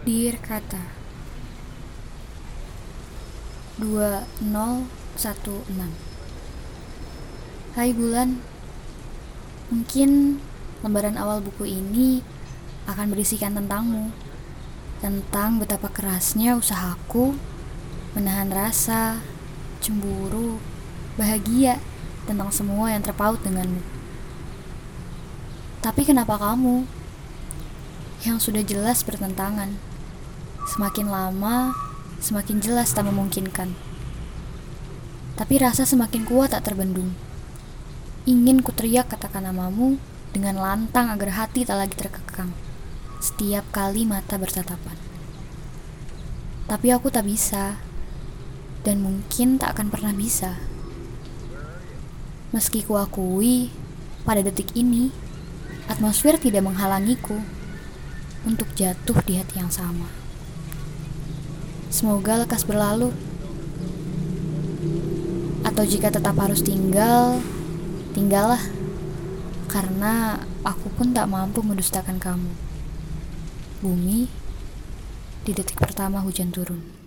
Dear Kata 2016 Hai bulan Mungkin lembaran awal buku ini akan berisikan tentangmu Tentang betapa kerasnya usahaku Menahan rasa, cemburu, bahagia Tentang semua yang terpaut denganmu. Tapi kenapa kamu yang sudah jelas bertentangan. Semakin lama, semakin jelas tak memungkinkan. Tapi rasa semakin kuat tak terbendung. Ingin ku teriak katakan namamu dengan lantang agar hati tak lagi terkekang. Setiap kali mata bertatapan. Tapi aku tak bisa. Dan mungkin tak akan pernah bisa. Meski ku akui, pada detik ini, atmosfer tidak menghalangiku untuk jatuh di hati yang sama. Semoga lekas berlalu. Atau jika tetap harus tinggal, tinggallah. Karena aku pun tak mampu mendustakan kamu. Bumi di detik pertama hujan turun.